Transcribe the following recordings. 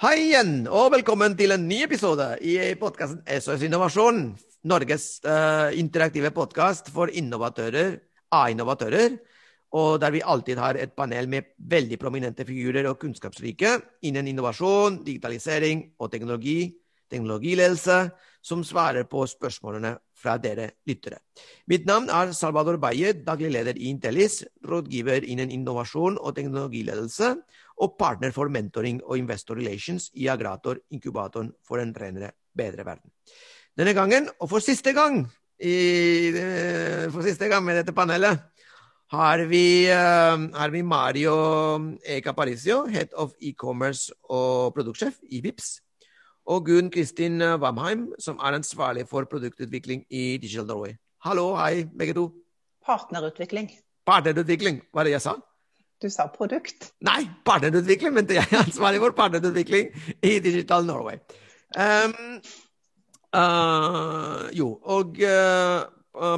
Hei igjen, og velkommen til en ny episode i podkasten SOS Innovasjon. Norges uh, interaktive podkast for innovatører av innovatører. Og der vi alltid har et panel med veldig prominente figurer og kunnskapsrike innen innovasjon, digitalisering og teknologi, teknologiledelse, som svarer på spørsmålene fra dere lyttere. Mitt navn er Salvador Baye, daglig leder i Intellis, rådgiver innen innovasjon og teknologiledelse og partner for mentoring og investor relations i Agrator, inkubatoren for en renere, bedre verden. Denne gangen, og for siste gang, i, eh, for siste gang med dette panelet, har vi, uh, har vi Mario Eka Parisio, Head of E-commerce og produktsjef i Vips. Og Gunn Kristin Wamheim, som er ansvarlig for produktutvikling i Digital Norway. Hallo, hei, begge to. Partnerutvikling. Partnerutvikling, hva er det jeg sa? Du sa produkt. Nei, partnerutvikling, men jeg er ansvarlig for partnerutvikling i Digital Norway. Um, uh, jo, og uh,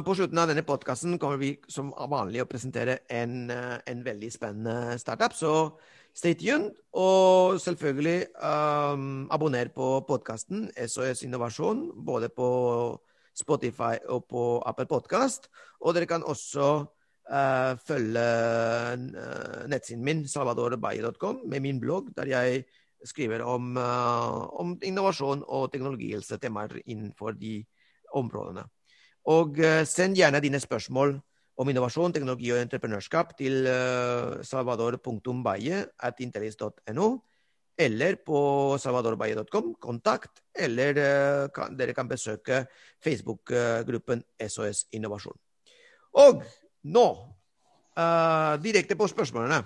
på slutten av denne podkasten kommer vi som vanlig å presentere en, uh, en, veldig spennende startup. Så stay tuned. Og selvfølgelig um, abonner på podkasten SOS Innovasjon, både på Spotify og på Apple Podkast. Og dere kan også uh, følge uh, nettsiden min, salvadorbaye.com, med min blogg, der jeg skriver om, uh, om innovasjon og teknologihelsetemaer innenfor de områdene. Og send gjerne dine spørsmål om innovasjon, teknologi og entreprenørskap til salvador.baye.intellis.no, eller på salvadorbaye.com, kontakt, eller kan, dere kan besøke Facebook-gruppen SOS Innovasjon. Og nå, uh, direkte på spørsmålene.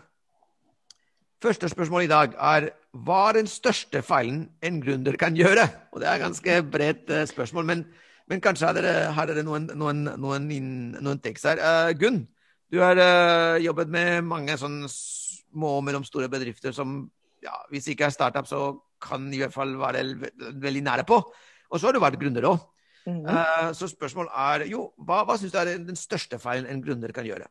Første spørsmål i dag er hva er den største feilen en gründer kan gjøre? Og Det er et ganske bredt uh, spørsmål, men, men, kanskje har dere, har dere noen, noen, noen, noen tekst her. Uh, Gunn, du har jobbet med mange sånne små og mellomstore bedrifter som ja, hvis ikke er startup, så kan i hvert fall være veldig nære på. Og så har du vært gründer òg. Mm -hmm. så spørsmålet er jo, hva, hva syns du er den største feilen en gründer kan gjøre?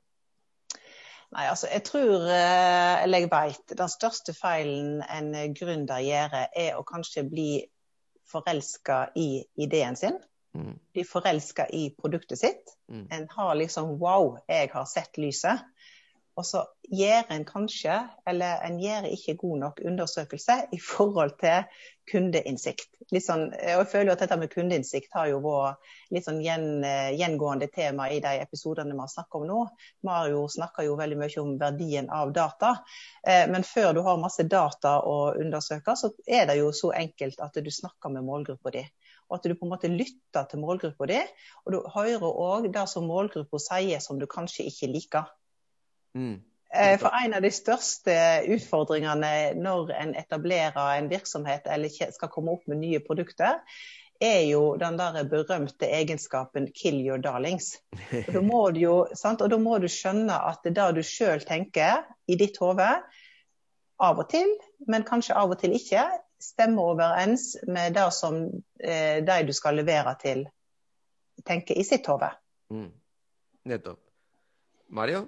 Nei, altså jeg tror, eh, eller jeg vet, den største feilen en gründer gjør, er å kanskje bli forelska i ideen sin. Mm. Bli forelska i produktet sitt. Mm. En har liksom Wow, jeg har sett lyset. Og så gjør en kanskje, eller en gjør ikke god nok undersøkelse i forhold til kundeinnsikt. Sånn, jeg føler at dette med kundeinnsikt har jo vært litt sånn gjen, gjengående tema i de episodene vi har snakket om nå. Mario snakker jo veldig mye om verdien av data. Eh, men før du har masse data å undersøke, så er det jo så enkelt at du snakker med målgruppa di og at du på en måte lytter til målgruppa di. Og du hører òg det som målgruppa sier som du kanskje ikke liker. Mm. Eh, for en av de største utfordringene når en etablerer en virksomhet eller skal komme opp med nye produkter, er jo den der berømte egenskapen 'kill your darlings'. Og da må du, jo, og da må du skjønne at det der du sjøl tenker i ditt hode, av og til, men kanskje av og til ikke, stemmer overens med det som eh, de du skal levere til, tenker i sitt hode. Mm. Nettopp. Mario?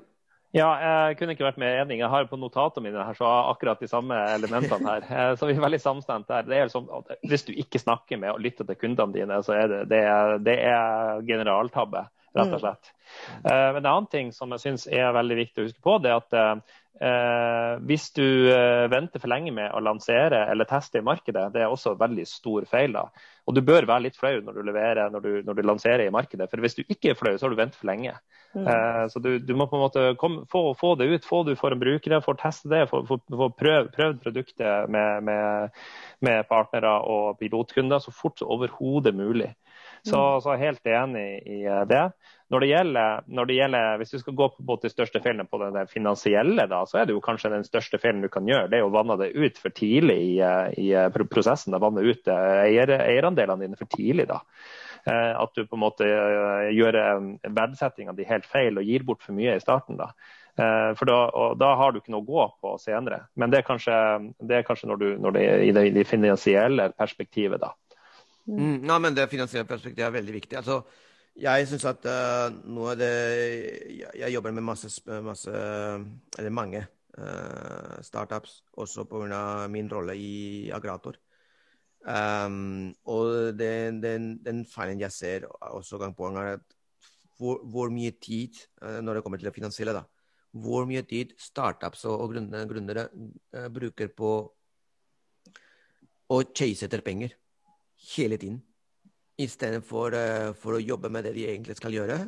Ja, jeg kunne ikke vært mer enig. Jeg har på notatene mine her, så akkurat de samme elementene her. Eh, så vi er veldig samstemt der. Det er liksom, Hvis du ikke snakker med og lytter til kundene dine, så er det, det, er, det er generaltabbe, rett og mm. slett. Mm. Men en annen ting som jeg syns er veldig viktig å huske på, det er at Eh, hvis du eh, venter for lenge med å lansere eller teste i markedet, det er også veldig stor feil. da. Og du bør være litt flau når du leverer, når du, når du lanserer i markedet. For hvis du ikke er flau, så har du ventet for lenge. Mm. Eh, så du, du, må på en måte komme, få, få, det ut, få ut for en bruker, få teste det, få, få, få prøvd prøv produktet med, med, med, partnere og pilotkunder så fort som overhodet mulig. Så, mm. så helt enig i det. Når det gjelder, når det gjelder Hvis du skal gå på de største feilene på det finansielle, da, så er det jo kanskje den største feilen du kan gjøre. Det er å vanne det ut for tidlig i, i prosessen. Da vanne ut eh, eier, eierandelene dine for tidlig. da. Eh, at du på en måte eh, gjør verdsettinga di helt feil og gir bort for mye i starten. da. For da, da, har du ikke noe å gå på senere. Men det er kanskje, det er kanskje når du, når det i det, i det finansielle perspektivet, da. Mm, ja, men det finansielle perspektivet er veldig viktig. Altså, jeg syns at uh, noe av det jeg, jeg, jobber med masse, masse Eller mange uh, startups, også pga. min rolle i Agrator. Um, og den, den, den, feilen jeg ser også gang på gang, er at hvor, hvor mye tid, uh, når det kommer til det finansielle, da, hvor mye tid startups og, og gründere bruker på å chase etter penger hele tiden. Istedenfor uh, for å jobbe med det de egentlig skal gjøre,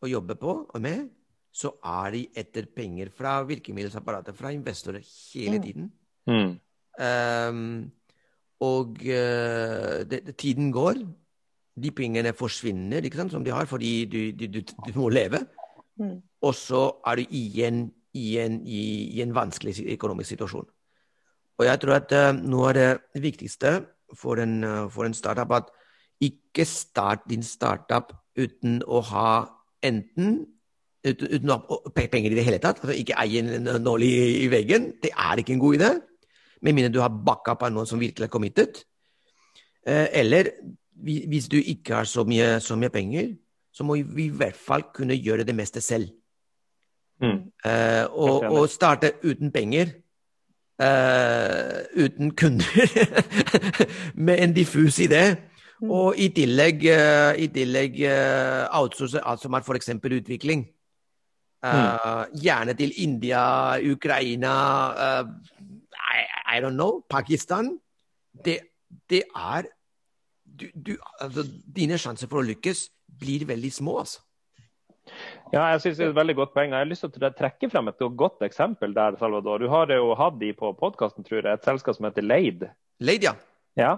og jobbe på og med, så er de etter penger fra virkemiddelapparatet, fra investorer, hele mm. tiden. Mm. Um, og uh, det, det, tiden går. De pengene forsvinner, ikke sant, som de har, fordi du, du, du, du må leve. Mm. Og så er du igjen, igjen i, i, en vanskelig økonomisk situasjon. Og jeg tror at uh, noe av det viktigste for en, uh, for en startup at ikke start din startup uten å ha enten uten, uten å ha penger i det hele tatt, altså ikke eie en nål i, i, veggen, det er ikke en god idé. Med mindre du har backup av noen som virkelig er committed. Eh, eller hvis du ikke har så mye, så mye, penger, så må vi i hvert fall kunne gjøre det meste selv. Mm. Eh, og, og, starte uten penger. Uh, uten kunder, med en diffus idé. Mm. Og i tillegg, uh, i tillegg uh, outsource alt som er f.eks. utvikling. Uh, gjerne til India, Ukraina, I, I, don't know, Pakistan. Det, det er du, du, altså, Dine sjanser for å lykkes blir veldig små, altså. Ja, jeg synes det er et veldig godt poeng. Jeg har lyst til å trekke frem et godt eksempel der, Salvador. Du har jo hatt de på podkasten, tror jeg, et selskap som heter Leid. Leid, ja. ja.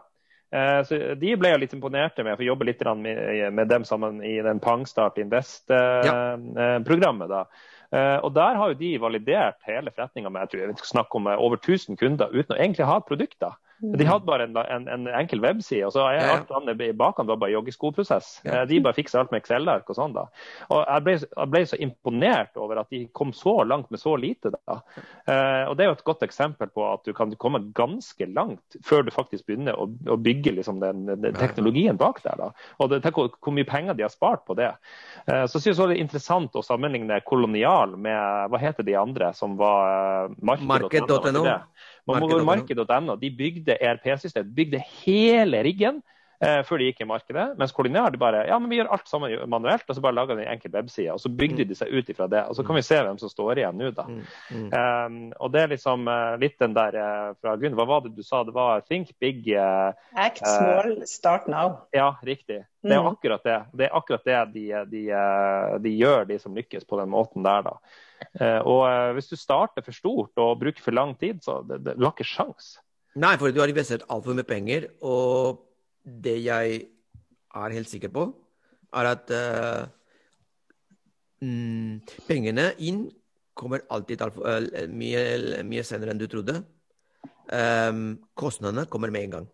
Eh, så de ble jeg litt imponerte med, for å jobbe litt med, med dem sammen i den Pangstart Invest-programmet. Ja. Eh, og Der har jo de validert hele forretninga med jeg tror jeg skal snakke om over 1000 kunder uten å egentlig ha produkter. De hadde bare en, en, en enkel webside, og så er alt annet i bakhånd var bare joggeskoprosess. Ja. De bare fiksa alt med Excel-ark og sånn. da. Og jeg ble, jeg ble, så imponert over at de kom så langt med så lite. da. Eh, og Det er jo et godt eksempel på at du kan komme ganske langt før du faktisk begynner å, å bygge liksom, den, den, teknologien bak der. da. Og det, Tenk hvor, hvor, mye penger de har spart på det. Eh, så synes jeg det er interessant å sammenligne Kolonial med hva heter de andre som var uh, Marked.no. Marked.no. De bygde ERP-system, bygde hele riggen eh, før de gikk i markedet. Mens Kolonial de bare ja, men vi gjør alt sammen manuelt, og så bare lager de en enkel webside. Og så bygde mm. de seg ut ifra det. Og så kan vi se hvem som står igjen nå, da. Mm. Mm. Um, og det er liksom uh, litt den der uh, fra grunnen. Hva var det du sa? Det var think big uh, Act small, start now. Ja, riktig. Det er mm. akkurat det. Det er akkurat det de, de, de gjør, de som lykkes på den måten der, da. Og hvis du starter for stort og bruker for lang tid, så det, det, du har ikke sjans. Nei, for du har investert altfor mye penger. Og det jeg er helt sikker på, er at uh, mm, pengene inn kommer alltid alt, uh, mye, mye, senere enn du trodde. Um, kostnadene kommer med en gang.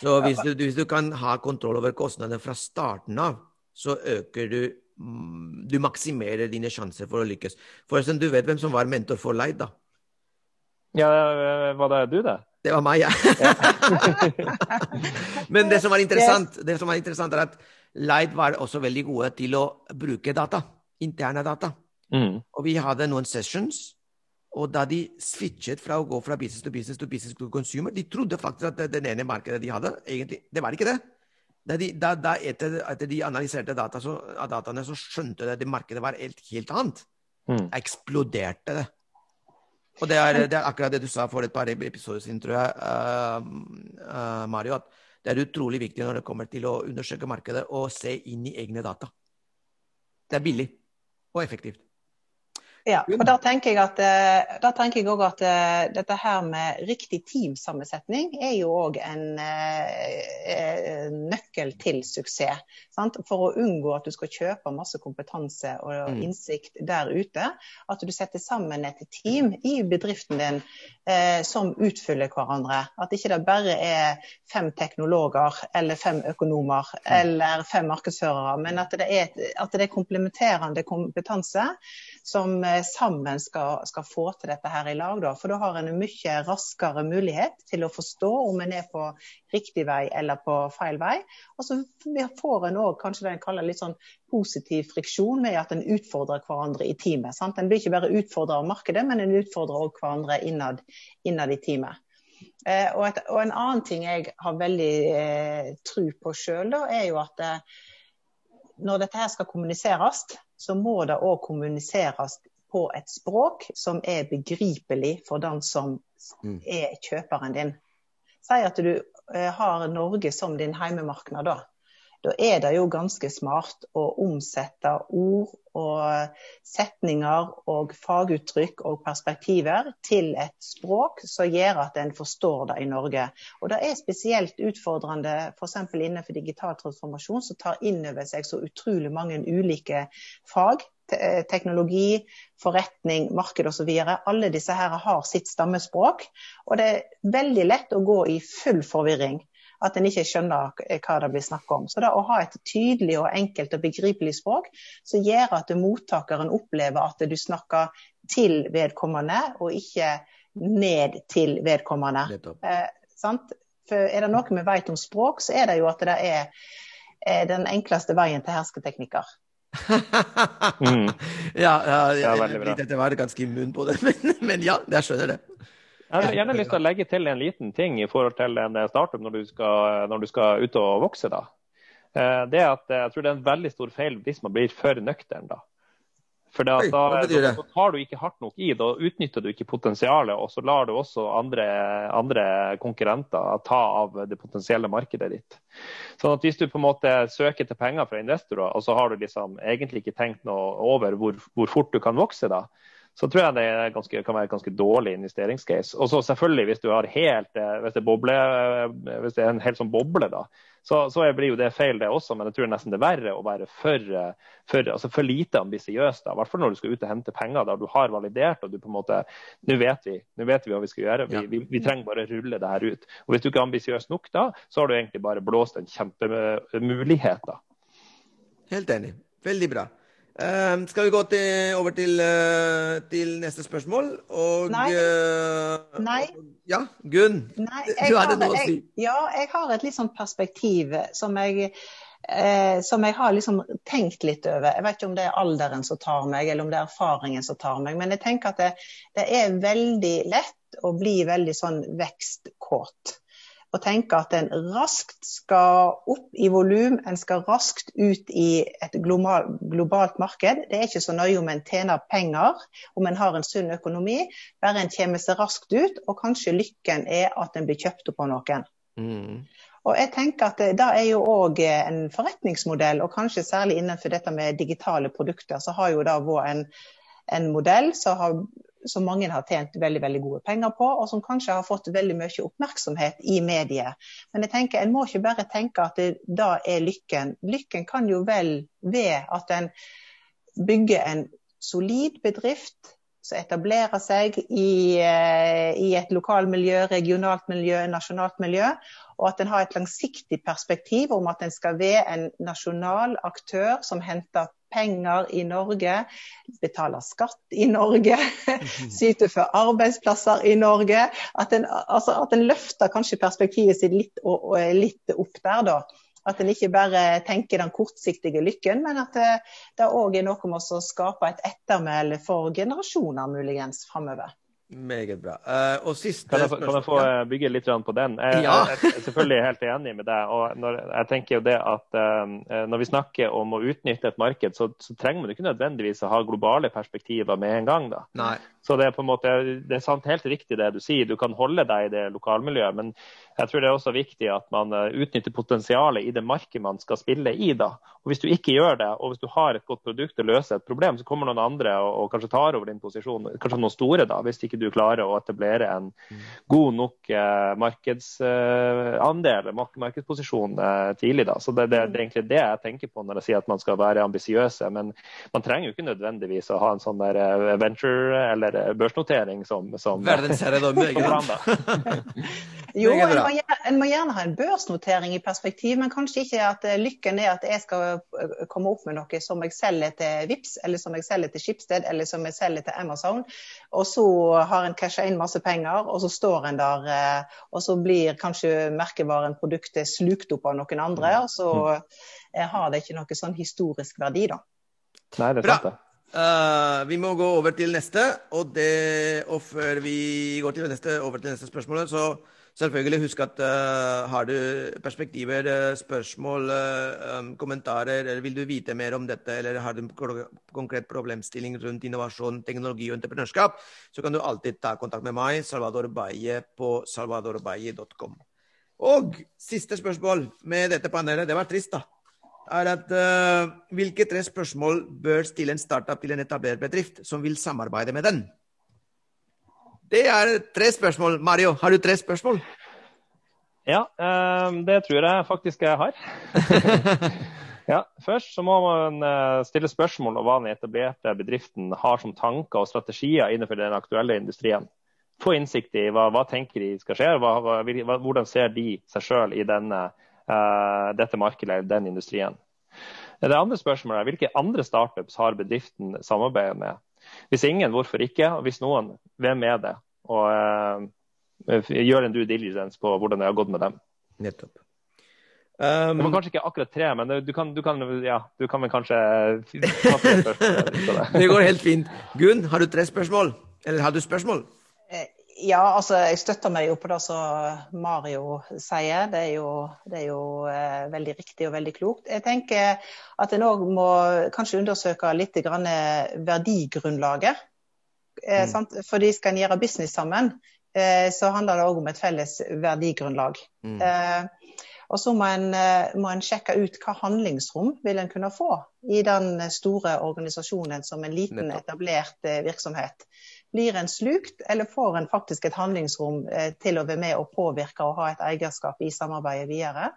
Så hvis du, hvis du, kan ha kontroll over kostnadene fra starten av, så øker du Du maksimerer dine sjanser for å lykkes. Forresten, du vet hvem som var mentor for Leid, da? Ja, var det du, det? Det var meg, ja. Men det som var interessant, det som var interessant er at Leid var også veldig gode til å bruke data. Interne data. Mm. Og vi hadde noen sessions, og da de switchet fra å gå fra business to business to business to consumer, de trodde faktisk at den ene markedet de hadde, egentlig Det var ikke det. Da, da etter, etter, de analyserte data, så, dataene, så skjønte de at det markedet var helt, helt annet. Mm. Eksploderte det. Og det er, det er, akkurat det du sa for et par episoder siden, tror jeg, uh, uh, Mario. At det er utrolig viktig når det kommer til å undersøke markedet, og se inn i egne data. Det er billig og effektivt. Ja, og da tenker jeg at, eh, tenker jeg også at uh, dette her med riktig teamsammensetning er jo òg en en nøkkel til suksess. Sant? For å unngå at du skal kjøpe masse kompetanse og mm. innsikt der ute. At du setter sammen et team i bedriften din eh, som utfyller hverandre. At ikke det bare er fem teknologer eller fem økonomer mm. eller fem markedsførere, men at det er, at det er komplementerende kompetanse som sammen skal, skal, få til dette her i lag. Da. For da har en en mye raskere mulighet til å forstå om en er på riktig vei eller på feil vei. Og så får en òg kanskje det en kaller litt sånn positiv friksjon med at en utfordrer hverandre i teamet. Sant? En blir ikke bare utfordra av markedet, men en utfordrer òg hverandre innad, innad i teamet. Eh, og, et, og, en annen ting jeg har veldig eh, tro på sjøl, er jo at eh, når dette her skal kommuniseres, så må det òg kommuniseres på et språk som er begripelig for den som mm. er kjøperen din. Si at du eh, har Norge som din heimemarknad. da da er det jo ganske smart å omsette ord og setninger og faguttrykk og perspektiver til et språk som gjør at en forstår det i Norge. Og Det er spesielt utfordrende f.eks. innenfor digital transformasjon, som tar inn over seg så utrolig mange ulike fag. Teknologi, forretning, marked osv. Alle disse her har sitt stammespråk. Og det er veldig lett å gå i full forvirring at en ikke skjønner hva det blir snakk om. Så det å ha et tydelig og enkelt og begripelig språk som gjør at mottakeren opplever at du snakker til vedkommende, og ikke ned til vedkommende. Eh, For er det noe vi vet om språk, så er det jo at det er, er den enkleste veien til hersketeknikker. mm. Ja, ja, jeg, det er bra. jeg, var ganske immun på det, men, men ja, jeg skjønner det. Jeg har gjerne lyst til å legge til en liten ting i forhold til en startup når du skal, når du skal ut og vokse. da. Eh, det at Jeg tror det er en veldig stor feil hvis man blir for nøktern. da. For da, da, da, tar du ikke hardt nok i, da utnytter du ikke potensialet, og så lar du også andre, andre, konkurrenter ta av det potensielle markedet ditt. Sånn at Hvis du på en måte søker til penger fra investorer, og så har du liksom egentlig ikke tenkt noe over hvor, hvor fort du kan vokse, da, så tror jeg det ganske, kan være et ganske dårlig investeringscase. Og så selvfølgelig, hvis du har helt, eh, hvis det, boble, eh, hvis det er en helt sånn boble, da, så, så, blir jo det feil, det også. Men jeg tror nesten det er verre å være for, for, altså for lite ambisiøs. I hvert fall når du skal ut og hente penger der du har validert og du på en måte Nå vet vi nå vet vi hva vi skal gjøre. Vi, vi, vi trenger bare å rulle det her ut. Og Hvis du ikke er ambisiøs nok da, så har du egentlig bare blåst en kjempemulighet. da. Helt enig. Veldig bra. Uh, skal vi gå til, over til, uh, til, neste spørsmål? Og Nei. Uh, Nei. Ja, Gunn. Nei, du hadde noe å si. Ja, jeg har et litt sånn perspektiv som jeg, eh, som jeg har liksom tenkt litt over. Jeg vet ikke om det er alderen som tar meg, eller om det er erfaringen som tar meg. Men jeg tenker at det, det er veldig lett å bli veldig sånn vekstkåt og tenke at en raskt skal opp i volum, en skal raskt ut i et globalt marked. Det er ikke så nøye om en tjener penger, om en har en sunn økonomi. Bare en kommer seg raskt ut, og kanskje lykken er at en blir kjøpt opp av noen. Mm. Og jeg tenker at Det er jo òg en forretningsmodell, og kanskje særlig innenfor dette med digitale produkter, så har jo det vært en, en modell som har som mange har tjent veldig veldig gode penger på, og som kanskje har fått veldig mye oppmerksomhet i mediet. Men jeg tenker, en må ikke bare tenke at det da er lykken. Lykken kan jo vel ved at en bygger en solid bedrift som etablerer seg i, eh, i et lokalmiljø, regionalt miljø, nasjonalt miljø. Og at en har et langsiktig perspektiv om at en skal være en nasjonal aktør som henter penger i Norge, betaler skatt i Norge, syter for arbeidsplasser i Norge. At en, altså, at en løfter kanskje perspektivet sitt litt, og, og litt opp der, da. At en ikke bare tenker den kortsiktige lykken, men at det òg er noe med å skape et ettermæle for generasjoner muligens framover. Meget bra. Uh, og siste kan jeg, få, kan jeg få eh, bygge litt på den? Jeg, ja. jeg, jeg, er selvfølgelig helt enig med deg. og når, jeg tenker jo det at uh, Når vi snakker om å utnytte et marked, så, så, trenger man ikke nødvendigvis å ha globale perspektiver med en gang. da. Nei. Så det er på en måte, det er sant, helt riktig det du sier. Du kan holde deg i det lokalmiljøet. Men jeg tror det er også viktig at man utnytter potensialet i det markedet man skal spille i. da. Og Hvis du ikke gjør det, og hvis du har et godt produkt og løser et problem, så kommer noen andre og, og kanskje tar over din posisjon. Kanskje noen store, da. hvis ikke du klarer å etablere en god nok eh, markedsandel, eh, markedsposisjon eh, tidlig. Da. Så det, det, det, er egentlig det jeg tenker på når jeg sier at man skal være ambisiøse. Men man trenger jo ikke nødvendigvis å ha en sånn der venture eller børsnotering som, som Verdensherre, da. Jo, en må, en må, gjerne ha en børsnotering i perspektiv, men kanskje ikke at eh, lykken er at jeg skal eh, komme opp med noe som jeg selger til Vips, eller som jeg selger til Schibsted, eller som jeg selger til Amazon. Og så har en casha inn masse penger, og så står en der, eh, og så blir kanskje merkevaren, produktet, slukt opp av noen andre. Og så har det ikke noe sånn historisk verdi, da. Nei, det er sant, det. Uh, vi må gå over til neste, og, det, og før vi går til neste, over til neste spørsmål, så Selvfølgelig husk at uh, har du perspektiver, uh, spørsmål, um, kommentarer, eller vil du vite mer om dette, eller har du en konkret problemstilling rundt innovasjon, teknologi og entreprenørskap, så kan du alltid ta kontakt med meg, Salvador Baye, på salvadorbaye.com. Og siste spørsmål med dette panelet, det var trist, da, er at hvilke tre spørsmål bør stille en startup til en etablert bedrift som vil samarbeide med den? Det er tre spørsmål. Mario, har du tre spørsmål? Ja, uh, det tror jeg faktisk jeg har. ja, først så må man eh, stille spørsmål om hva den etablerte bedriften har som tanker og strategier innenfor den aktuelle industrien. Få innsikt i hva, hva tenker de skal skje, hva, hva, hvordan ser de seg sjøl i denne, uh, dette markedet eller den industrien. Det andre spørsmålet er hvilke andre startups har bedriften samarbeidet med? Hvis ingen, hvorfor ikke? Og hvis noen, hvem er det? Og uh, gjør en due diligence på hvordan det har gått med dem. Nettopp. Um, det var kanskje ikke akkurat tre, men du kan, du kan, ja, du kan vel kanskje Det går helt fint. Gunn, har du tre spørsmål? Eller har du spørsmål? Eh, ja, altså jeg støtter meg jo på det som Mario sier. Det er jo, det er jo eh, veldig riktig og veldig klokt. Jeg tenker at en òg må kanskje undersøke litt grann verdigrunnlaget. Eh, mm. Fordi skal en gjøre business sammen, eh, så handler det òg om et felles verdigrunnlag. Mm. Eh, og så må en, eh, må en, sjekke ut hva handlingsrom vil en kunne få i den store organisasjonen som en liten etablert eh, virksomhet. Blir en slukt, eller får en faktisk et handlingsrom eh, til å være med og påvirke og ha et eierskap i samarbeidet videre?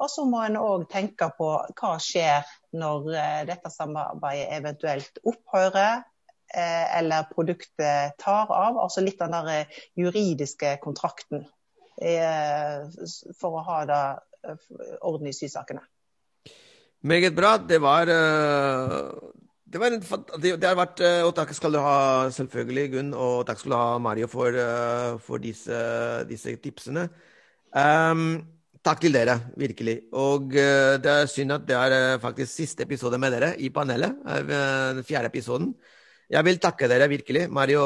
Og så må en òg tenke på hva skjer når eh, dette samarbeidet eventuelt opphører, eh, eller produktet tar av. Altså litt av den juridiske kontrakten for å ha det orden i sysakene. Meget bra. Det var det, var en, det, det, har vært eh, Og takk skal du ha, selvfølgelig, Gunn, og takk skal du ha, Mario, for, eh, for disse, disse, tipsene. Um, takk til dere, virkelig. Og uh, det er synd at det er faktisk siste episode med dere i panelet. Den fjerde episoden. Jeg vil takke dere virkelig. Mario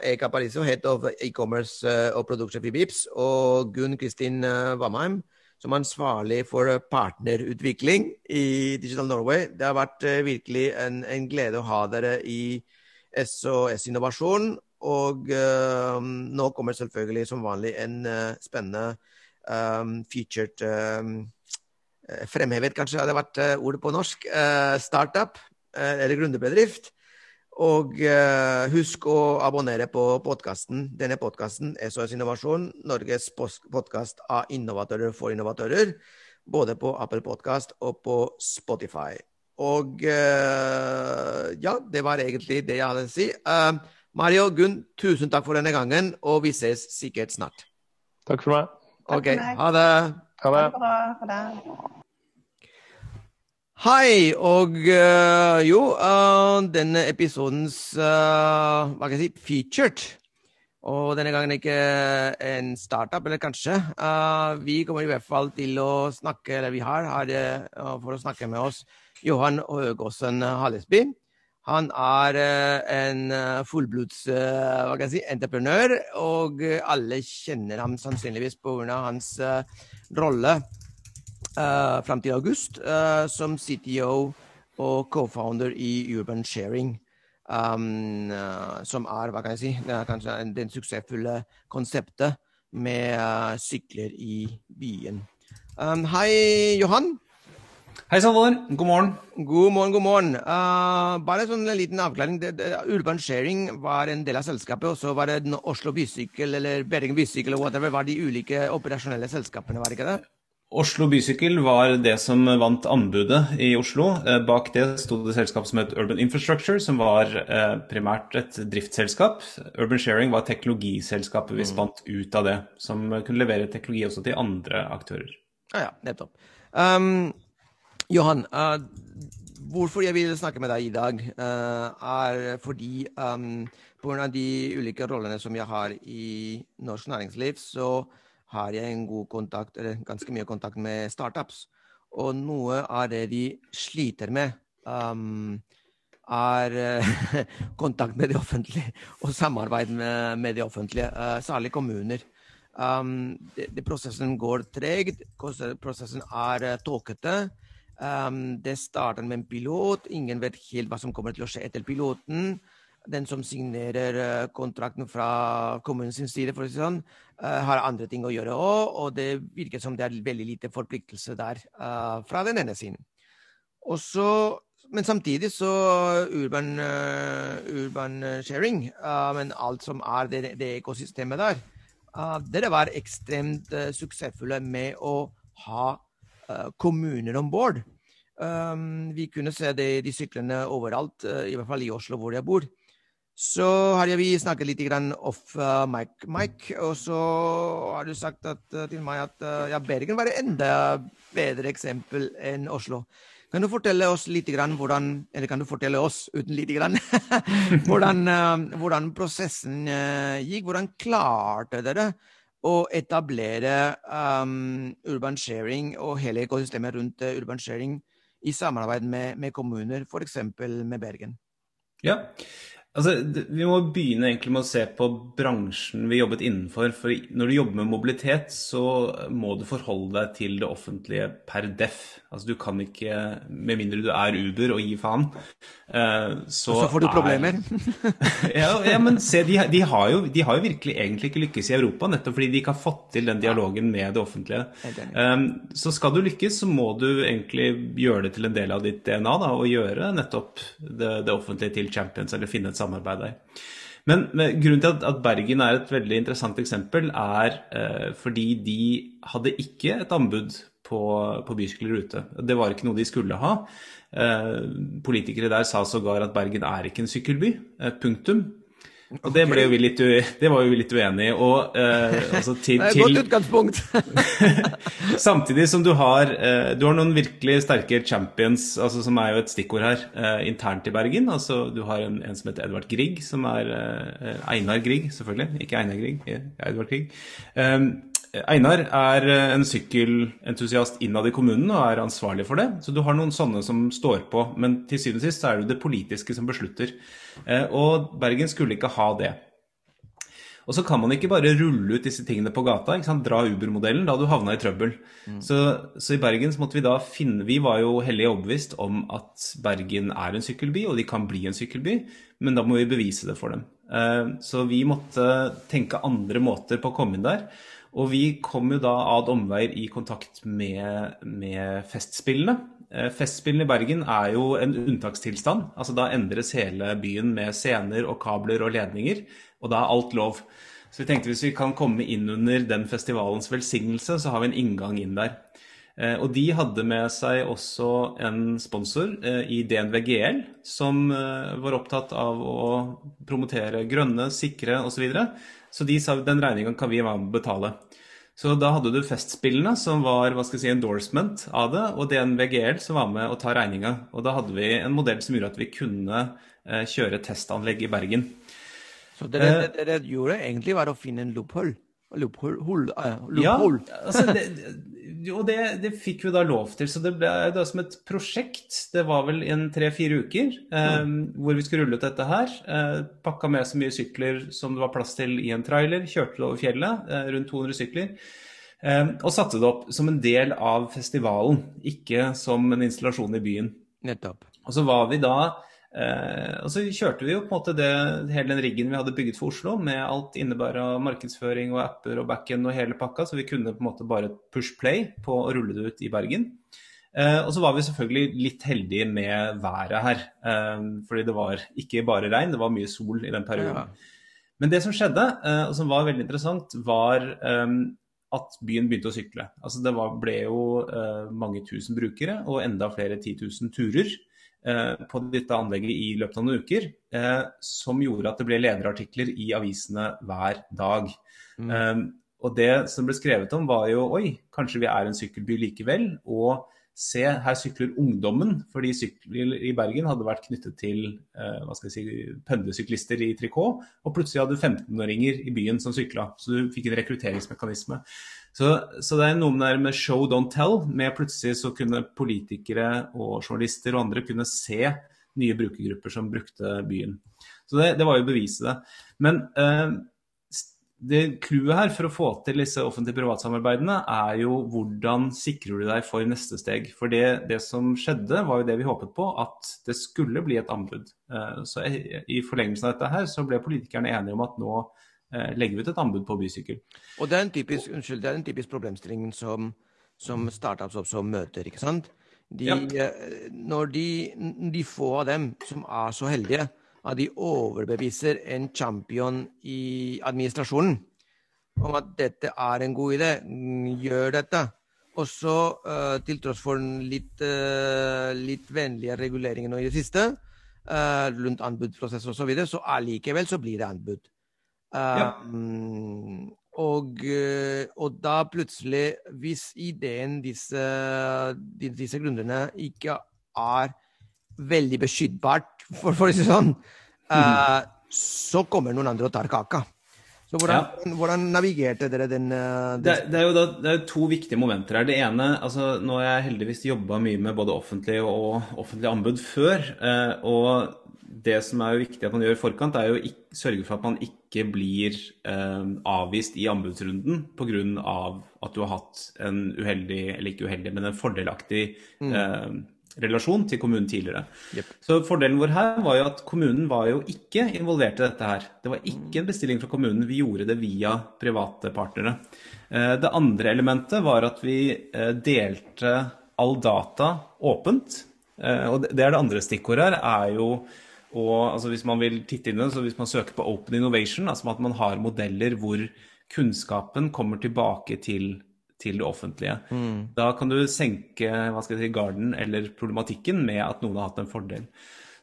Eka Pariso, head of e-commerce og production i Bips, og Gunn Kristin Vamheim som er ansvarlig for eh, partnerutvikling i Digital Norway. Det har vært uh, virkelig en, en, glede å ha dere i SOS Innovasjon. Og uh, nå kommer selvfølgelig som vanlig en uh, spennende um, featured um, Fremhevet, kanskje hadde vært ordet på norsk. startup eller gründerbedrift. Og eh, husk å abonnere på podkasten. Denne podkasten, SOS Innovasjon, Norges podkast av innovatører for innovatører. Både på Apple Podkast og på Spotify. Og eh, ja, det var egentlig det jeg hadde å si. Uh, Mario Gunn, tusen takk for denne gangen, og vi ses sikkert snart. Takk for meg. Ok, ha det. Ha det. Ha det. Hei, og uh, jo, uh, denne episodens uh, hva kan jeg si, featured. Og denne gangen ikke en startup, eller kanskje. vi kommer i hvert fall til å snakke, eller vi har, har for å snakke med oss Johan Høgåsen Hallesby. Han er en fullblods hva kan jeg si, entreprenør, og alle kjenner ham sannsynligvis pga. hans rolle uh, fram til august uh, som CTO og co-founder i Urban Sharing. Um, uh, som er hva kan jeg si, det er kanskje det suksessfulle konseptet med uh, sykler i byen. Um, hei, Johan. Hei, Salvador. God morgen. God morgen, god morgen. Uh, bare sånn en liten avklaring. Det, det, Urban Sharing var en del av selskapet, og så var det Oslo Bysykkel eller Bergen Bysykkel og whatever var de ulike operasjonelle selskapene, var det ikke det? Oslo Bysykkel var det som vant anbudet i Oslo. Eh, bak det sto det selskap som het Urban Infrastructure, som var eh, primært et driftsselskap. Urban Sharing var teknologiselskapet vi mm. spant ut av det, som kunne levere teknologi også til andre aktører. Ja, ja, nettopp. Um, Johan, uh, hvorfor jeg vil snakke med deg i dag, uh, er fordi um, pga. de ulike rollene som jeg har i norsk næringsliv, så har jeg en god kontakt, eller ganske mye kontakt med startups. Og noe av det de sliter med, um, er kontakt med det offentlige og samarbeid med, med det offentlige, uh, særlig kommuner. Um, det, det prosessen går tregt, prosessen er uh, tåkete. Um, det starter med en pilot, ingen vet helt hva som kommer til å skje etter piloten den som signerer eh, kontrakten fra kommunens side, for å si sånn, eh, har andre ting å gjøre òg, og det virker som det er veldig lite forpliktelse der uh, fra den ene siden. Også, men samtidig så urban, urban sharing, men alt som er det, det ekosystemet der Dere var ekstremt suksessfulle med å ha kommuner om bord. Vi kunne se det, de syklene overalt, i hvert fall i Oslo hvor jeg bor. Så har vi snakket litt off uh, mic, mic, og så har du sagt at, uh, til meg at uh, ja, Bergen var et enda bedre eksempel enn Oslo. Kan du fortelle oss litt hvordan Eller kan du fortelle oss uten lite grann hvordan, hvordan, prosessen gikk? Hvordan klarte dere å etablere um, urban sharing og hele ekosystemet rundt urban sharing i samarbeid med, med kommuner, f.eks. med Bergen? Ja, Altså, vi må begynne egentlig med å se på bransjen vi jobbet innenfor. For når du jobber med mobilitet, så må du forholde deg til det offentlige per def. Altså, du kan ikke, med mindre du er Uber og gir faen uh, så, så får du problemer. ja, ja, men se, de, de, har jo, de, har jo, virkelig egentlig ikke lykkes i Europa, nettopp fordi de ikke har fått til den dialogen med det offentlige. Um, så skal du lykkes, så må du egentlig gjøre det til en del av ditt DNA, da, og gjøre nettopp det, det offentlige til champions, eller finne et samarbeid der. Men, grunnen til at, Bergen er et veldig interessant eksempel, er eh, fordi de hadde ikke et anbud på, på bysykler ute. Det var ikke noe de skulle ha. Eh, politikere der sa sågar at Bergen er ikke en sykkelby. Eh, punktum. Og det, ble jo vi litt, det var jo vi litt uenig i. Og, eh, altså til, det er et godt utgangspunkt. samtidig som du har, eh, du har noen virkelig sterke champions, altså, som er jo et stikkord her, eh, internt i Bergen. Altså, du har en, en, som heter Edvard Grieg, som er eh, Einar Grieg, selvfølgelig. Ikke Einar Grieg, Edvard Grieg. Um, Einar er eh, en sykkelentusiast innad i kommunen og er ansvarlig for det. Så du har noen sånne som står på, men til syvende og sist så er det det politiske som beslutter. Eh, og Bergen skulle ikke ha det. Og så kan man ikke bare rulle ut disse tingene på gata. Dra Uber-modellen. Da du havna i trøbbel. Mm. Så, så, i Bergen så måtte vi da finne Vi var jo hellig overbevist om at Bergen er en sykkelby, og de kan bli en sykkelby, men da må vi bevise det for dem. Eh, så vi måtte tenke andre måter på å komme inn der. Og vi kom jo da ad omveier i kontakt med, med Festspillene. Eh, Festspillene i Bergen er jo en unntakstilstand. altså Da endres hele byen med scener og kabler og ledninger, og da er alt lov. Så vi tenkte hvis vi kan komme inn under den festivalens velsignelse, så har vi en inngang inn der. Eh, og de hadde med seg også en sponsor eh, i DNV GL, som var opptatt av å promotere grønne, sikre osv. Så, de sa den regninga kan vi være med å betale. Så da hadde du Festspillene, som var hva skal jeg si, endorsement av det, og DNVGL som var med å ta regninga. Og da hadde vi en modell som gjorde at vi kunne eh, kjøre testanlegg i Bergen. Så det dere, eh, gjorde egentlig, var å finne en loophole? Loophole? Uh, loophole. Ja, altså det, og det, det, fikk vi da lov til. Så det ble da som et prosjekt. Det var vel en tre-fire uker eh, mm. hvor vi skulle rulle ut dette her. Eh, pakka med så mye sykler som det var plass til i en trailer. Kjørte det over fjellet, eh, rundt 200 sykler. Eh, og satte det opp som en del av festivalen, ikke som en installasjon i byen. Nettopp. Og så var vi da Eh, og så kjørte vi jo på en måte det, hele den riggen vi hadde bygget for Oslo, med alt innebæra markedsføring og apper og backend og hele pakka, så vi kunne på en måte bare push play på å rulle det ut i Bergen. Eh, og så var vi selvfølgelig litt heldige med været her, eh, fordi det var ikke bare regn, det var mye sol i den perioden. Ja. Men det som skjedde, eh, og som var veldig interessant, var eh, at byen begynte å sykle. Altså det var, ble jo uh, mange tusen brukere og enda flere 10 000 turer på dette anlegget i løpet av noen uker, uh, som gjorde at det ble lederartikler i avisene hver dag. Mm. og det som ble skrevet om, var jo oi, kanskje vi er en sykkelby likevel. og se, her sykler ungdommen. Fordi sykler i Bergen hadde vært knyttet til eh, hva skal jeg si, pendlersyklister i trikot. Og plutselig hadde du 15-åringer i byen som sykla. Så du fikk en rekrutteringsmekanisme. Så, så, det er noe der med show, don't tell. Med plutselig så kunne politikere og journalister og andre kunne se nye brukergrupper som brukte byen. Så det, det var jo beviset det. Men eh, det clouet her for å få til disse offentlig-privat-samarbeidene, er jo hvordan sikrer du deg for neste steg. For det, det, som skjedde, var jo det vi håpet på, at det skulle bli et anbud. Eh, så i forlengelsen av dette her, så ble politikerne enige om at nå eh, legger vi ut et anbud på bysykkel. Og det er en typisk, unnskyld, det er en typisk problemstilling som, som startups også møter, ikke sant? De, ja. Eh, når de, de få av dem som er så heldige at de overbeviser en champion i administrasjonen om at dette er en god idé, gjør dette. Og så, uh, til tross for litt, litt vennlige reguleringer nå i det siste, rundt anbudsprosess osv., så, videre, så allikevel så blir det anbud. Ja. Og, og, da plutselig, hvis ideen disse, disse grunnene ikke er veldig beskyttbart, for, for å si det sånn, uh, så kommer noen andre og tar kaka. Så hvordan, ja. hvordan navigerte dere den, den... det, det, er jo da, det er to viktige momenter her. Det ene altså Nå har jeg heldigvis jobba mye med både offentlig og offentlig anbud før. Og det som er jo viktig at man gjør i forkant, er jo å sørge for at man ikke blir eh, avvist i anbudsrunden pga. at du har hatt en uheldig, eller ikke uheldig, men en fordelaktig mm. eh, relasjon til kommunen tidligere. Yep. Så Fordelen vår her var jo at kommunen var jo ikke involvert i dette her. Det var ikke en bestilling fra kommunen, vi gjorde det via private partnere. Eh, det andre elementet var at vi eh, delte all data åpent. Eh, og det er det andre stikkordet her, er jo og altså Hvis man vil titte inn det, så hvis man søker på Open Innovation, altså at man har modeller hvor kunnskapen kommer tilbake til til det offentlige. Mm. Da kan du senke hva skal jeg si, garden eller problematikken med at noen har hatt en fordel.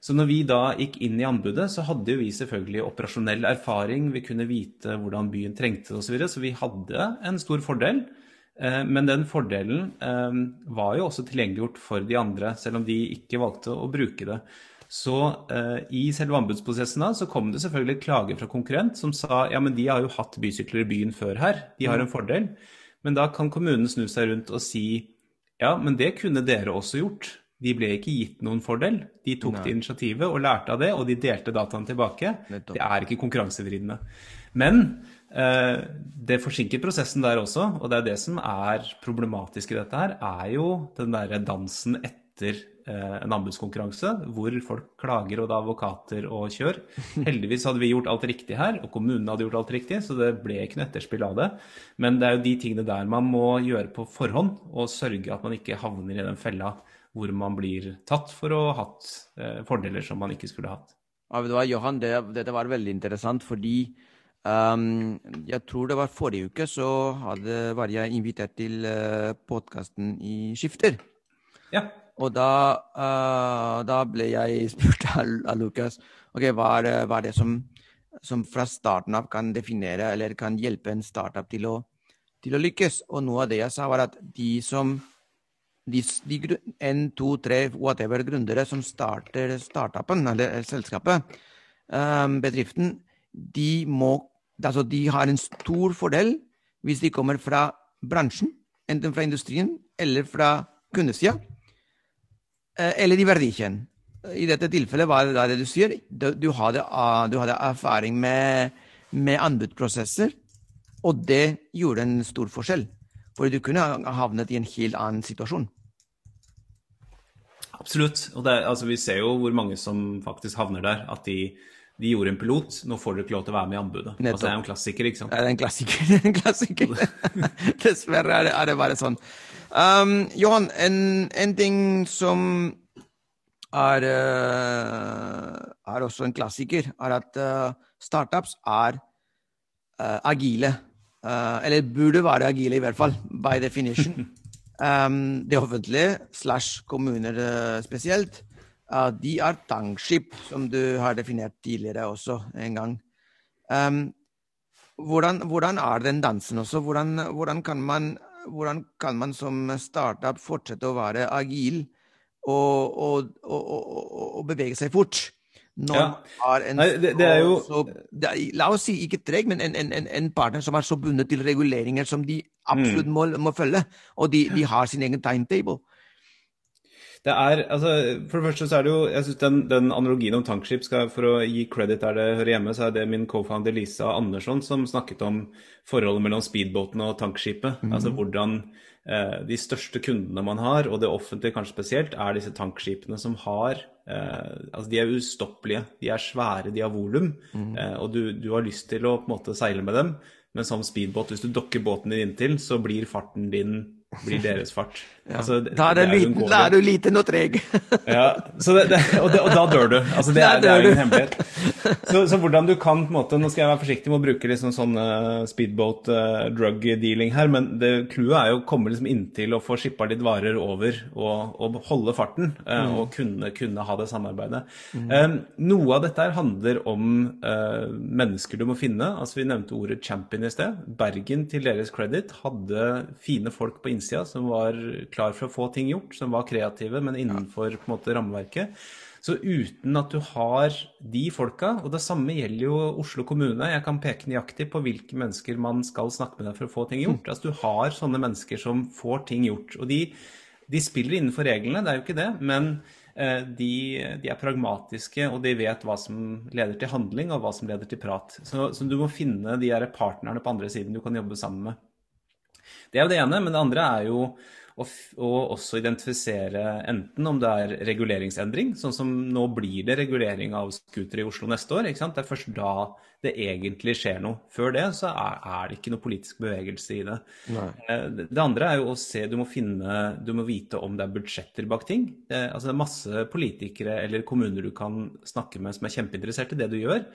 Så når vi da gikk inn i anbudet, så hadde vi selvfølgelig operasjonell erfaring. Vi kunne vite hvordan byen trengte det osv. Så, videre, så vi hadde en stor fordel. Eh, men den fordelen eh, var jo også tilgjengeliggjort for de andre, selv om de ikke valgte å bruke det. Så eh, i selve anbudsprosessen da, så kom det selvfølgelig klager fra konkurrent som sa ja, men de har jo hatt bysykler i byen før her, de har en fordel. Men da kan kommunen snu seg rundt og si ja, men det kunne dere også gjort. De ble ikke gitt noen fordel. De tok Nei. det initiativet og lærte av det, og de delte dataene tilbake. Nettopp. Det er ikke konkurransevridende. Men eh, det forsinker prosessen der også, og det er det som er problematisk i dette her, er jo den derre dansen etter en anbudskonkurranse hvor folk klager og det er advokater og kjør. Heldigvis hadde vi gjort alt riktig her, og kommunen hadde gjort alt riktig, så det ble ikke noe etterspill av det. Men det er jo de tingene der man må gjøre på forhånd, og sørge at man ikke havner i den fella hvor man blir tatt for å ha hatt eh, fordeler som man ikke skulle hatt. Ja, det var Johan, det, dette var veldig interessant fordi um, jeg tror det var forrige uke så hadde, var jeg invitert til uh, podkasten i Skifter. Ja. Og da, uh, da ble jeg spurt av, Lukas ok, hva er det, hva er det som, som, fra starten av kan definere eller kan hjelpe en startup til å, til å lykkes. Og noe av det jeg sa, var at de som de, de en, to, tre, whatever gründere som starter startupen eller selskapet, um, bedriften, de må Altså, de har en stor fordel hvis de kommer fra bransjen, enten fra industrien eller fra kundesida. Eh, eller i verdikjeden. I dette tilfellet var det det du sier. Du hadde, du hadde erfaring med, med anbudsprosesser, og det gjorde en stor forskjell. For du kunne ha havnet i en helt annen situasjon. Absolutt. Og det, altså, vi ser jo hvor mange som faktisk havner der. At de, de gjorde en pilot, nå får du ikke lov til å være med i anbudet. Altså, det er jo en klassiker, ikke sant? Det er en klassiker. en klassiker. Dessverre er det, er det bare sånn. Um, Johan, en, en, ting som er, uh, er, også en klassiker, er at uh, startups er uh, agile. eller burde være agile i hvert fall, by definition. Um, det offentlige, slash kommuner spesielt, uh, de er tankskip, som du har definert tidligere også en gang. Um, hvordan, hvordan, er den dansen også? Hvordan, hvordan, kan man, hvordan, kan man, som startup fortsette å være agil og, og, og, og bevege seg fort? Ja. en Nei, det, det jo... så, det La oss si ikke treg, men en, en, en, partner som er så bundet til reguleringer som de absolutt mm. må, må, følge, og de, de har sin egen timetable. Det er, altså, For det første så er det jo jeg synes den, den analogien om tankskip skal, For å gi credit der det hører hjemme, så er det min co-founder Lisa Andersson som snakket om forholdet mellom speedbåten og tankskipet. Mm. Altså hvordan eh, de største kundene man har, og det offentlige kanskje spesielt, er disse tankskipene som har eh, altså De er ustoppelige. De er svære, de har volum. Mm. Eh, og du, du, har lyst til å på en måte seile med dem. Men som speedbåt, hvis du dokker båten din inntil, så blir farten din blir deres fart. Altså, da er, det det liten, da er du liten og treg. ja, det, og, og, da dør du. Altså, det, er, det er jo en hemmelighet. Så, så, hvordan du kan på en måte, Nå skal jeg være forsiktig med å bruke liksom sånn uh, speedboat uh, drug dealing her, men det clouet er jo å komme liksom inntil og få skippa litt varer over og, og holde farten. Uh, mm. Og kunne, kunne, ha det samarbeidet. Mm. Um, noe av dette her handler om mennesker du må finne. altså Vi nevnte ordet champion i sted. Bergen, til deres credit, hadde fine folk på innsida som var klar for å få ting gjort, som var kreative, men innenfor på en måte, rammeverket. Så uten at du har de folka, og det samme gjelder jo Oslo kommune Jeg kan peke nøyaktig på hvilke mennesker man skal snakke med deg for å få ting gjort. Altså Du har sånne mennesker som får ting gjort. Og de, de spiller innenfor reglene, det er jo ikke det. men eh, de, de, er pragmatiske, og de vet hva som leder til handling, og hva som leder til prat. Så, så du må finne de partnerne på andre siden du kan jobbe sammen med. Det er jo det ene. Men det andre er jo og, også identifisere enten om det er reguleringsendring, sånn som nå blir det regulering av scootere i Oslo neste år. Det er først da det egentlig skjer noe. Før det så er, er det ikke noe politisk bevegelse i det. Nei. Eh, det andre er jo å se Du må finne Du må vite om det er budsjetter bak ting. Det, altså det er masse politikere eller kommuner du kan snakke med som er kjempeinteressert i det du gjør.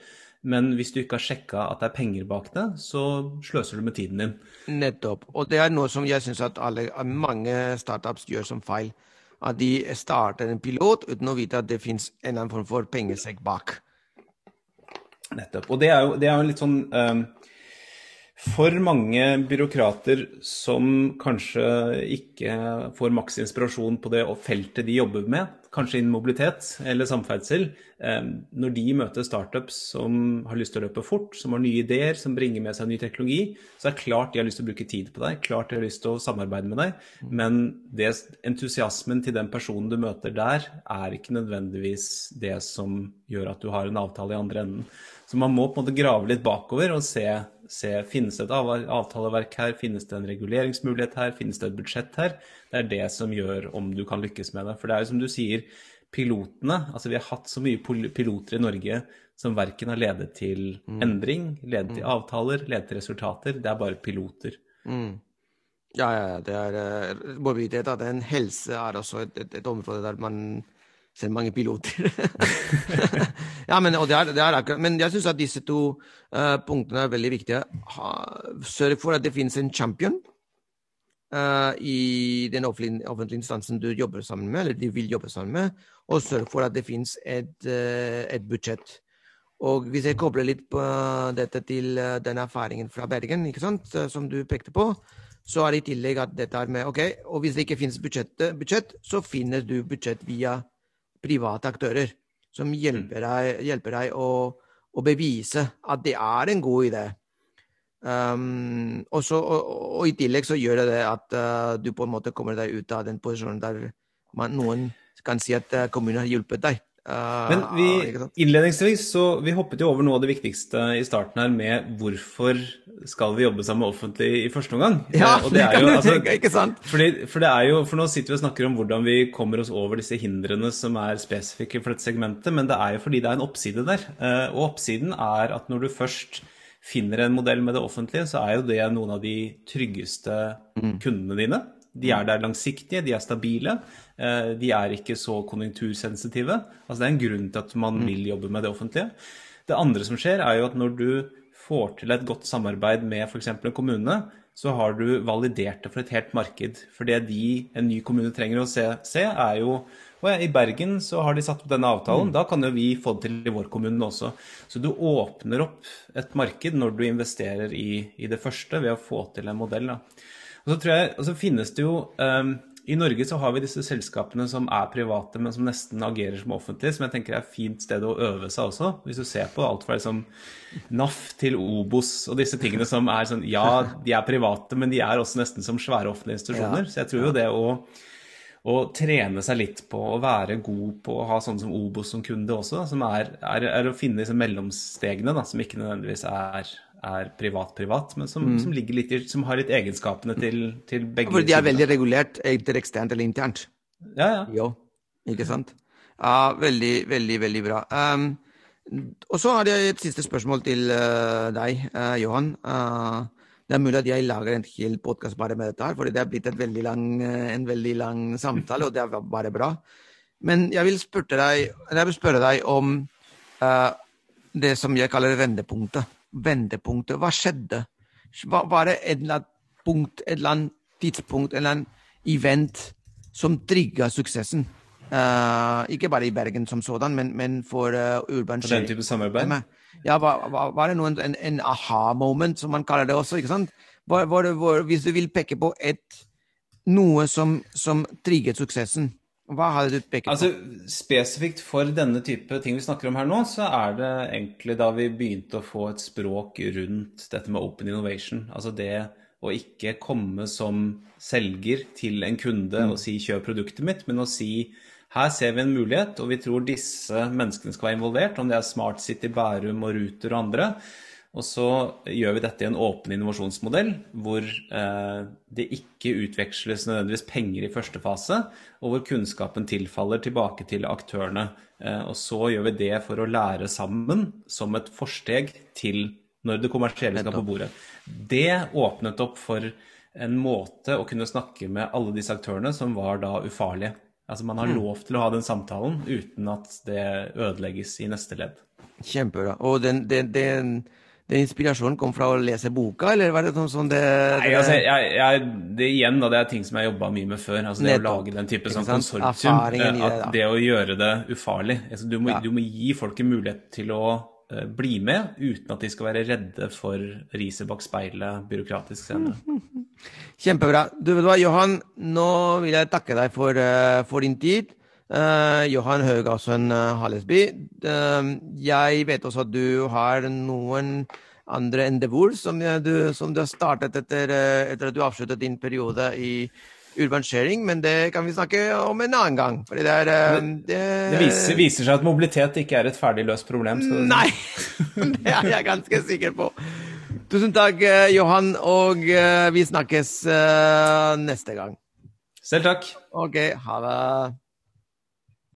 Men hvis du ikke har sjekka at det er penger bak det, så sløser du med tiden din. Nettopp. Og det er noe som jeg syns at alle, mange startups gjør som feil. At de starter en pilot uten å vite at det fins en eller annen form for pengesekk bak. Nettopp. Og det er jo, det er jo litt sånn um, for mange byråkrater som kanskje ikke får maks inspirasjon på det feltet de jobber med, kanskje innen mobilitet eller samferdsel, eh, når de møter startups som har lyst til å løpe fort, som har nye ideer, som bringer med seg ny teknologi, så er det klart de har lyst til å bruke tid på deg, klart de har lyst til å samarbeide med deg, men det, entusiasmen til den personen du møter der, er ikke nødvendigvis det som gjør at du har en avtale i andre enden. Så man må på en måte grave litt bakover og se se finnes det et avtaleverk her, finnes det en reguleringsmulighet her, finnes det et budsjett her. Det er det som gjør om du kan lykkes med det. For det er jo som du sier, pilotene Altså vi har hatt så mye piloter i Norge som verken har ledet til mm. endring, ledet til mm. avtaler, ledet til resultater. Det er bare piloter. Mm. Ja, ja, det er uh, mobilitet. At en helse er også et, et, et område der man ser mange piloter. ja, men, det er, det er akkurat, men jeg syns at disse to uh, punktene er veldig viktige. Ha, sørg for at det finnes en champion uh, i den offentlige, offentlige, instansen du jobber sammen med, eller de vil jobbe sammen med, og sørg for at det finnes et, uh, et budsjett. Og hvis jeg kobler litt på dette til den erfaringen fra Bergen, ikke sant, som du pekte på, så er det i tillegg at dette er med OK, og hvis det ikke finnes budsjett, budsjett så finner du budsjett via private aktører som mm. hjelper deg, hjelper deg å, å, bevise at det er en god idé. Um, og, så, og, og, i tillegg så gjør det det at uh, du på en måte kommer deg ut av den posisjonen der man, noen kan si at uh, kommunen har hjulpet deg. Men vi, innledningsvis så vi hoppet jo over noe av det viktigste i starten her med hvorfor skal vi jobbe sammen med offentlig i første omgang? Ja, og det, er jo, altså, ikke sant? Fordi, for, det er jo, for nå sitter vi og snakker om hvordan vi kommer oss over disse hindrene som er spesifikke for dette segmentet, men det er jo fordi det er en oppside der. Eh, og oppsiden er at når du først finner en modell med det offentlige, så er jo det noen av de tryggeste mm. kundene dine. De er der langsiktige, de er stabile. Eh, de er ikke så konjunktursensitive. Altså Det er en grunn til at man mm. vil jobbe med det offentlige. Det andre som skjer, er jo at når du får til et godt samarbeid med f.eks. en kommune, så har du validert det for et helt marked. For det de, en ny kommune trenger å se, se er jo og I Bergen så har de satt opp denne avtalen. Mm. Da kan jo vi få det til i vår kommune også. Så du åpner opp et marked når du investerer i, i det første ved å få til en modell. Da. Og så tror jeg, og så finnes det jo um, i Norge så har vi disse selskapene som er private, men som nesten agerer som offentlige, som jeg tenker er et fint sted å øve seg også. Hvis du ser på alt fra liksom NAF til Obos og disse tingene som er sånn Ja, de er private, men de er også nesten som svære offentlige institusjoner. Så jeg tror jo det å, å trene seg litt på å være god på å ha sånne som Obos som kunde også, som er, er, er å finne disse mellomstegene, da, som ikke nødvendigvis er er privat-privat, men som, mm. som, litt, som, har litt egenskapene til, til begge. For de er veldig regulert, enten eksternt eller internt. Ja, ja. Jo, ikke sant? Ja, veldig, veldig, veldig bra. Um, og så har jeg et siste spørsmål til uh, deg, uh, Johan. Uh, det er mulig at jeg lager en hel podkast bare med dette, her, fordi det er blitt veldig lang, en veldig lang samtale, og det er bare bra. Men jeg vil spørre deg, jeg vil spørre deg om det som jeg kaller vendepunktet vendepunktet? Hva skjedde? Var det et eller annet punkt, et eller annet tidspunkt, et eller annet event som trigga suksessen? Uh, ikke bare i Bergen som sådan, men, men for uh, Urban For den type samarbeid? Ja, var, var, var det noen, en, en aha-moment, som man kaller det også? ikke sant? Var, var, hvis du vil peke på et, noe som, som trigget suksessen, hva har du pekt på? Altså, Spesifikt for denne type ting vi snakker om her nå, så er det egentlig da vi begynte å få et språk rundt dette med open innovation. Altså det å ikke komme som selger til en kunde mm. og si 'kjøp produktet mitt', men å si her ser vi en mulighet, og vi tror disse menneskene skal være involvert, om det er Smart City, Bærum og Ruter og andre. Og så gjør vi dette i en åpen innovasjonsmodell hvor eh, det ikke utveksles nødvendigvis penger i første fase, og hvor kunnskapen tilfaller tilbake til aktørene. Eh, og så gjør vi det for å lære sammen som et forsteg til når det kommersielle skal på bordet. Det åpnet opp for en måte å kunne snakke med alle disse aktørene som var da ufarlige. Altså Man har mm. lov til å ha den samtalen uten at det ødelegges i neste ledd. Kjempebra. Og den, den, den den inspirasjonen kom fra å lese boka, eller var det sånn, sånn det, det Nei, altså, jeg, jeg, det igjen da, det er ting som jeg jobba mye med før. altså Det Nettopp. å lage den type sånn konsortium. Eh, at det, det, å gjøre det ufarlig. Altså, du, må, ja. du, må, gi folk en mulighet til å uh, bli med, uten at de skal være redde for riset bak speilet byråkratisk senere. Kjempebra. Du vet hva, Johan, nå vil jeg takke deg for, uh, for din tid. Uh, Johan Haugasson uh, Hallesby. Uh, jeg vet også at du har noen andre endeavor som, du, som du har startet etter, etter, at du avsluttet din periode i Urban Sharing, men det kan vi snakke om en annen gang. det, er, det, det viser, viser, seg at mobilitet ikke er et ferdig løst problem. Nei, det er jeg ganske sikker på. Tusen takk, Johan, og vi snakkes neste gang. Selv takk. Ok, ha det.